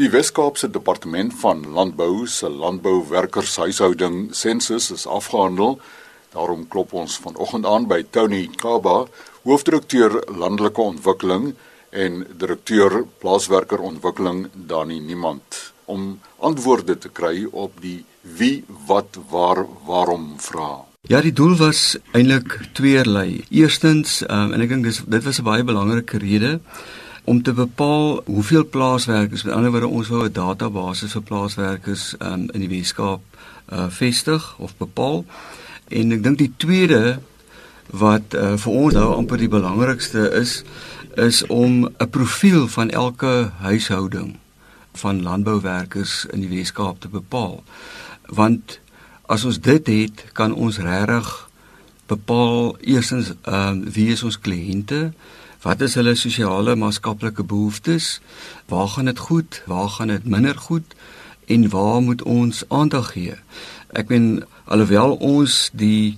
Die Wes-Kaapse Departement van Landbou se landbouwerkershuishouding sensus is afgehandel. Daarom klop ons vanoggend aan by Tony Kaba, hoofdirekteur landelike ontwikkeling en direkteur plaaswerkerontwikkeling Dani Niemand om antwoorde te kry op die wie, wat, waar, waarom vrae. Ja, die doel was eintlik tweeërlei. Eerstens, um, en ek dink dis dit was 'n baie belangrike rede om te bepaal hoeveel plaaswerkers, met ander woorde ons wou 'n database vir plaaswerkers um, in die Weskaap uh, vestig of bepaal. En ek dink die tweede wat uh, vir ons nou amper die belangrikste is, is om 'n profiel van elke huishouding van landbouwerkers in die Weskaap te bepaal. Want as ons dit het, kan ons regtig bepaal eersins ehm uh, wie is ons kliënte? Wat is hulle sosiale maatskaplike behoeftes? Waar gaan dit goed? Waar gaan dit minder goed? En waar moet ons aandag gee? Ek meen alhoewel ons die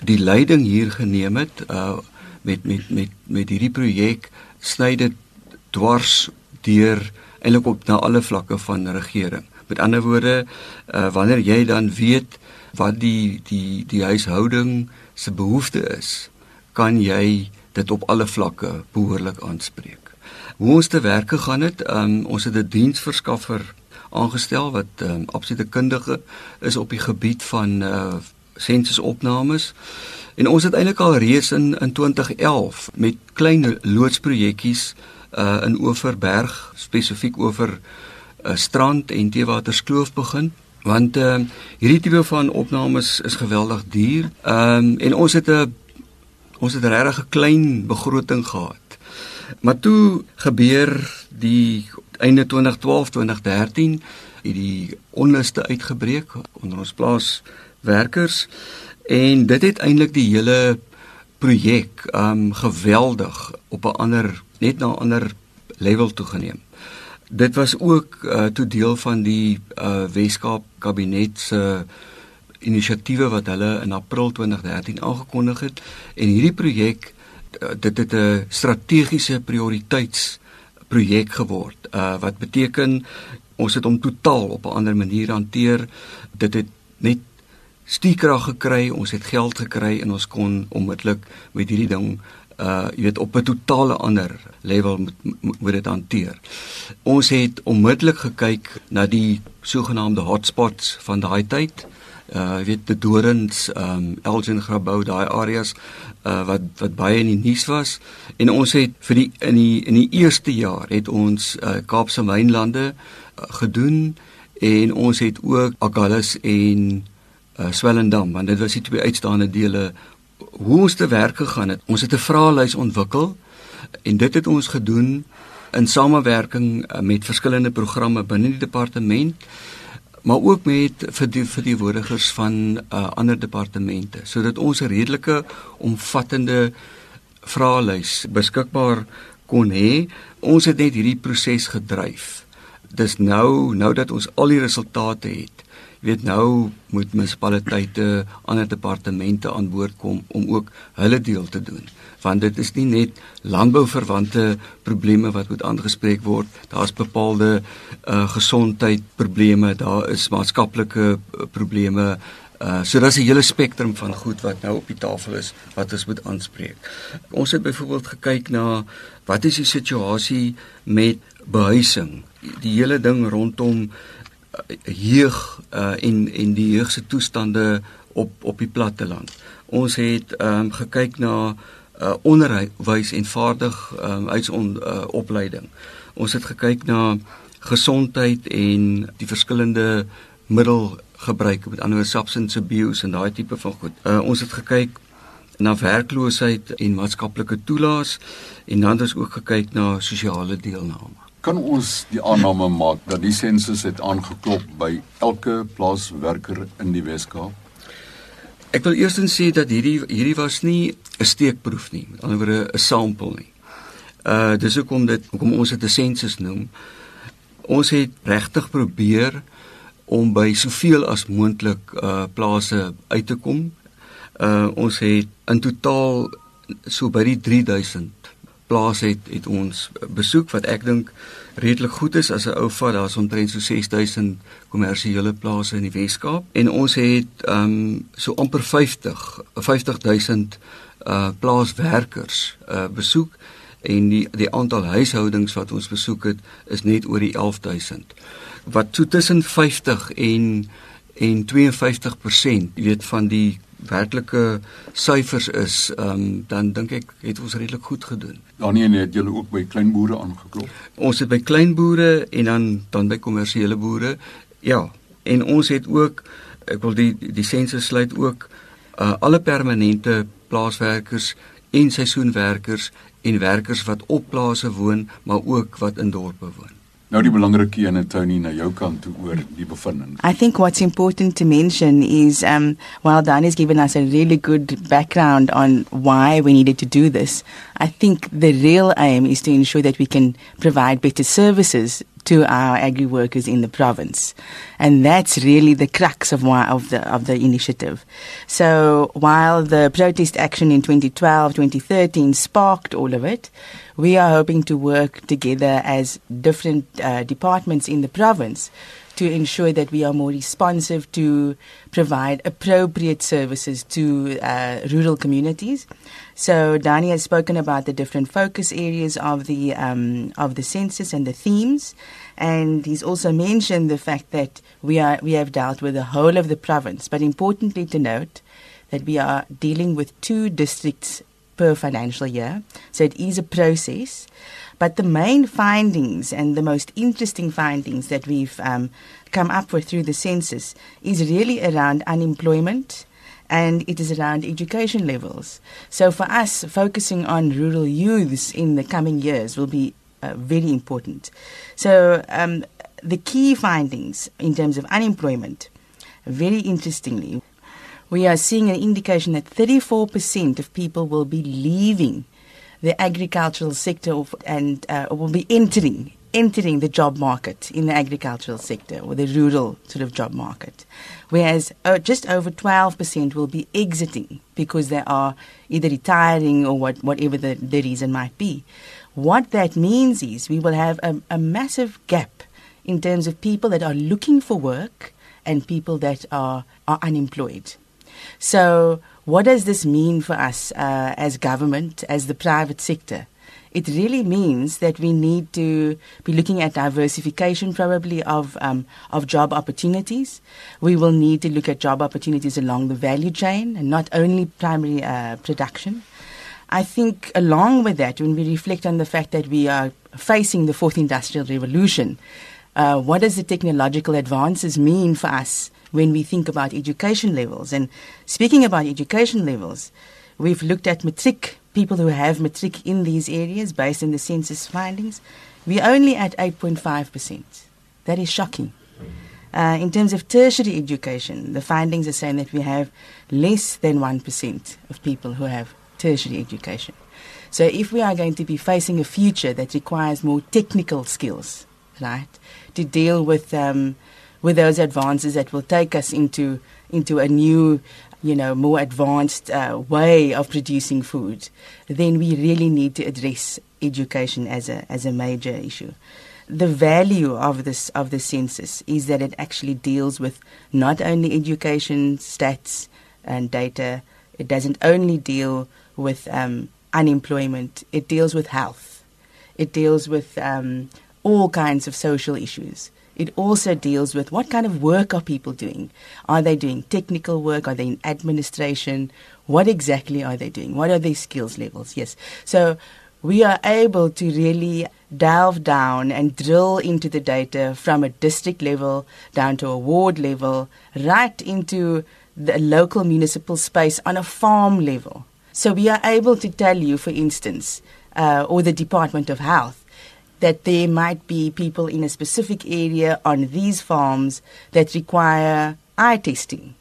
die leiding hier geneem het uh met met met met hierdie projek sny dit dwars deur eintlik op na alle vlakke van regering. Met ander woorde, uh, wanneer jy dan weet wat die die die huishouding se behoefte is, kan jy dit op alle vlakke behoorlik aanspreek. Hoe ons te werk gegaan het, um, ons het 'n diensverskaffer aangestel wat um, absolute kundige is op die gebied van uh, sensusopnames. En ons het eintlik al reeds in in 2011 met klein loodsprojektjies uh in Oeverberg spesifiek oor 'n uh, strand en Teewaterskloof begin want uh hierdie tipe van opnames is geweldig duur. Ehm um, en ons het 'n ons het regtig 'n klein begroting gehad. Maar toe gebeur die einde 2012 2013 het die onluste uitgebreek onder ons plaaswerkers en dit het eintlik die hele projek um geweldig op 'n ander net na 'n ander level toe geneem. Dit was ook uh, toe deel van die uh, Weskaap kabinet se inisiatiewe wat hulle in April 2013 aangekondig het en hierdie projek uh, dit het 'n strategiese prioriteitsprojek geword uh, wat beteken ons het hom totaal op 'n ander manier hanteer dit het net stiekrag gekry ons het geld gekry en ons kon onmiddellik met hierdie ding uh jy weet op 'n totale ander level moet moet dit hanteer. Ons het onmiddellik gekyk na die sogenaamde hotspots van daai tyd. Uh jy weet die Dorings, um Elgin Grabouw, daai areas uh wat wat baie in die nuus was en ons het vir die in die in die eerste jaar het ons uh Kaapse mynlande uh, gedoen en ons het ook Agulhas en uh Swellendam want dit was die twee uitstaande dele hoe ons te werk gegaan het. Ons het 'n vraelys ontwikkel en dit het ons gedoen in samewerking eh, met verskillende programme binne die departement maar ook met vir die vir die woordigers van uh, ander departemente sodat ons 'n redelike omvattende vraelys beskikbaar kon hê. Ons het net hierdie proses gedryf. Dis nou nou dat ons al die resultate het weet nou moet munisipaliteite, ander departemente aan boord kom om ook hulle deel te doen. Want dit is nie net landbouverwante probleme wat moet aangespreek word. Daar's bepaalde uh gesondheidprobleme, daar is maatskaplike uh, probleme. Uh so daar's 'n hele spektrum van goed wat nou op die tafel is wat ons moet aanspreek. Ons het byvoorbeeld gekyk na wat is die situasie met behuising? Die hele ding rondom jeug uh, en en die jeug se toestande op op die platteland. Ons het ehm um, gekyk na uh, onderwys en vaardig ehm um, uitopleiding. Uh, ons het gekyk na gesondheid en die verskillende middelgebruik met ander substance abuse en daai tipe van goed. Uh, ons het gekyk na werkloosheid en maatskaplike toelaas en dan het ons ook gekyk na sosiale deelname. Kan ons die aanname maak dat die sensus het aangeklop by elke plaaswerker in die Weskaap? Ek wil eerstens sê dat hierdie hierdie was nie 'n steekproef nie, met ander woorde 'n sampel nie. Uh dis hoekom dit hoekom ons dit 'n sensus noem. Ons het regtig probeer om by soveel as moontlik uh plase uit te kom. Uh ons het in totaal so by die 3000 plaas het het ons besoek wat ek dink redelik goed is. As 'n ou vat daar's omtrent so 6000 kommersiële plase in die Weskaap. En ons het ehm um, so amper 50 50000 uh plaaswerkers uh besoek. En die die aantal huishoudings wat ons besoek het is net oor die 11000 wat so tussen 50 en en 52% jy weet van die werklike syfers is, um, dan dink ek het ons redelik goed gedoen. Dan nee, het julle ook by kleinboere aangeklop. Ons het by kleinboere en dan dan by kommersiële boere. Ja, en ons het ook ek wil die die sensus sluit ook uh, alle permanente plaaswerkers en seisoenwerkers en werkers wat op plase woon, maar ook wat in dorpe woon. Nou die belangrike ene Tony na jou kant toe oor die. I think what's important to mention is um while Dan has given us a really good background on why we needed to do this, I think the real aim is to ensure that we can provide better services to our agri workers in the province. And that's really the crux of why, of the of the initiative. So while the protest action in 2012, 2013 sparked all of it, we are hoping to work together as different uh, departments in the province to ensure that we are more responsive to provide appropriate services to uh, rural communities. So Dani has spoken about the different focus areas of the um, of the census and the themes, and he's also mentioned the fact that we are we have dealt with the whole of the province. But importantly to note that we are dealing with two districts per financial year. So it is a process. But the main findings and the most interesting findings that we've um, come up with through the census is really around unemployment and it is around education levels. So for us, focusing on rural youths in the coming years will be uh, very important. So um, the key findings in terms of unemployment, very interestingly, we are seeing an indication that 34% of people will be leaving the agricultural sector and uh, will be entering entering the job market in the agricultural sector or the rural sort of job market. Whereas uh, just over 12% will be exiting because they are either retiring or what, whatever the, the reason might be. What that means is we will have a, a massive gap in terms of people that are looking for work and people that are, are unemployed so, what does this mean for us uh, as government, as the private sector? It really means that we need to be looking at diversification, probably of um, of job opportunities. We will need to look at job opportunities along the value chain and not only primary uh, production. I think, along with that, when we reflect on the fact that we are facing the fourth industrial revolution, uh, what does the technological advances mean for us when we think about education levels. And speaking about education levels, we've looked at matric, people who have matric in these areas based on the census findings. We're only at 8.5%. That is shocking. Uh, in terms of tertiary education, the findings are saying that we have less than 1% of people who have tertiary education. So, if we are going to be facing a future that requires more technical skills, right, to deal with um, with those advances that will take us into into a new you know more advanced uh, way of producing food then we really need to address education as a as a major issue. The value of this of the census is that it actually deals with not only education stats and data it doesn't only deal with um, unemployment it deals with health it deals with um, all kinds of social issues it also deals with what kind of work are people doing? Are they doing technical work? Are they in administration? What exactly are they doing? What are their skills levels? Yes. So we are able to really delve down and drill into the data from a district level down to a ward level, right into the local municipal space on a farm level. So we are able to tell you, for instance, uh, or the Department of Health, that there might be people in a specific area on these farms that require eye testing.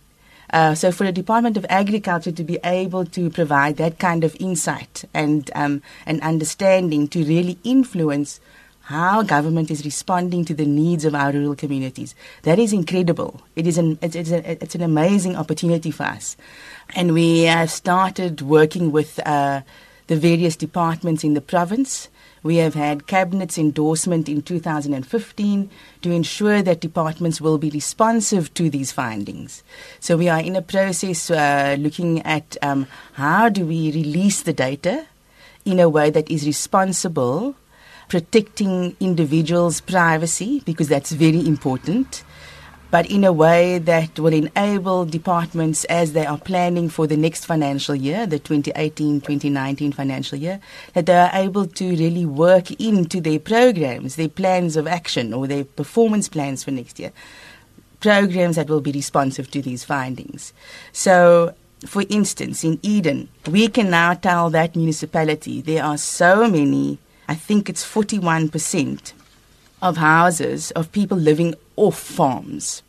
Uh, so, for the Department of Agriculture to be able to provide that kind of insight and um, and understanding to really influence how government is responding to the needs of our rural communities, that is incredible. It is an it's, it's, a, it's an amazing opportunity for us, and we have started working with. Uh, the various departments in the province. We have had cabinet's endorsement in 2015 to ensure that departments will be responsive to these findings. So we are in a process uh, looking at um, how do we release the data in a way that is responsible, protecting individuals' privacy because that's very important but in a way that will enable departments as they are planning for the next financial year, the 2018-2019 financial year, that they are able to really work into their programs, their plans of action or their performance plans for next year, programs that will be responsive to these findings. So for instance, in Eden, we can now tell that municipality there are so many, I think it's 41% of houses of people living off farms.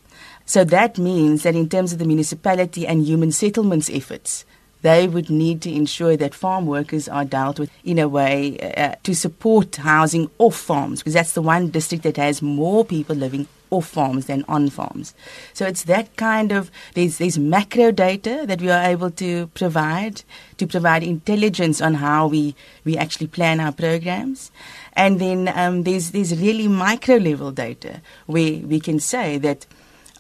So that means that in terms of the municipality and human settlements efforts, they would need to ensure that farm workers are dealt with in a way uh, to support housing off farms, because that's the one district that has more people living off farms than on farms. So it's that kind of there's there's macro data that we are able to provide to provide intelligence on how we we actually plan our programs, and then um, there's there's really micro level data where we can say that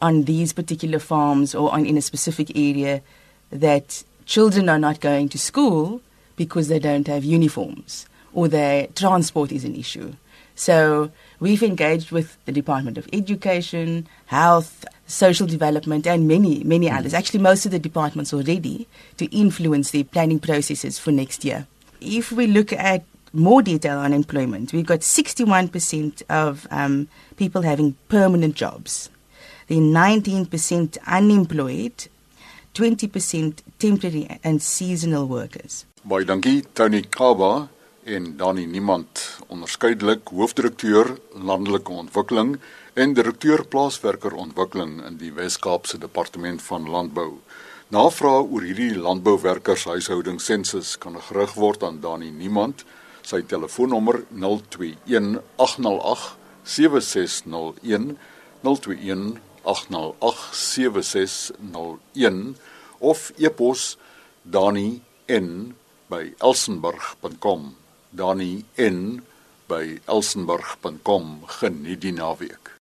on these particular farms or on in a specific area that children are not going to school because they don't have uniforms or their transport is an issue. So we've engaged with the Department of Education, Health, Social Development, and many, many mm. others. Actually, most of the departments already to influence the planning processes for next year. If we look at more detail on employment, we've got 61% of um, people having permanent jobs. Then 19% unemployed, 20% temporary and seasonal workers. Baie dankie Tony Kaba en Dani Niemand, onderskeidelik hoofdirekteur landelike ontwikkeling en direkteur plaaswerkerontwikkeling in die Wes-Kaapse Departement van Landbou. Navraag oor hierdie landbouwerkershuishouding sensus kan gerig word aan Dani Niemand. Sy telefoonnommer 021 808 7601 021 0800807601 of e-pos dani@elsenburg.com dani@elsenburg.com geniet die naweek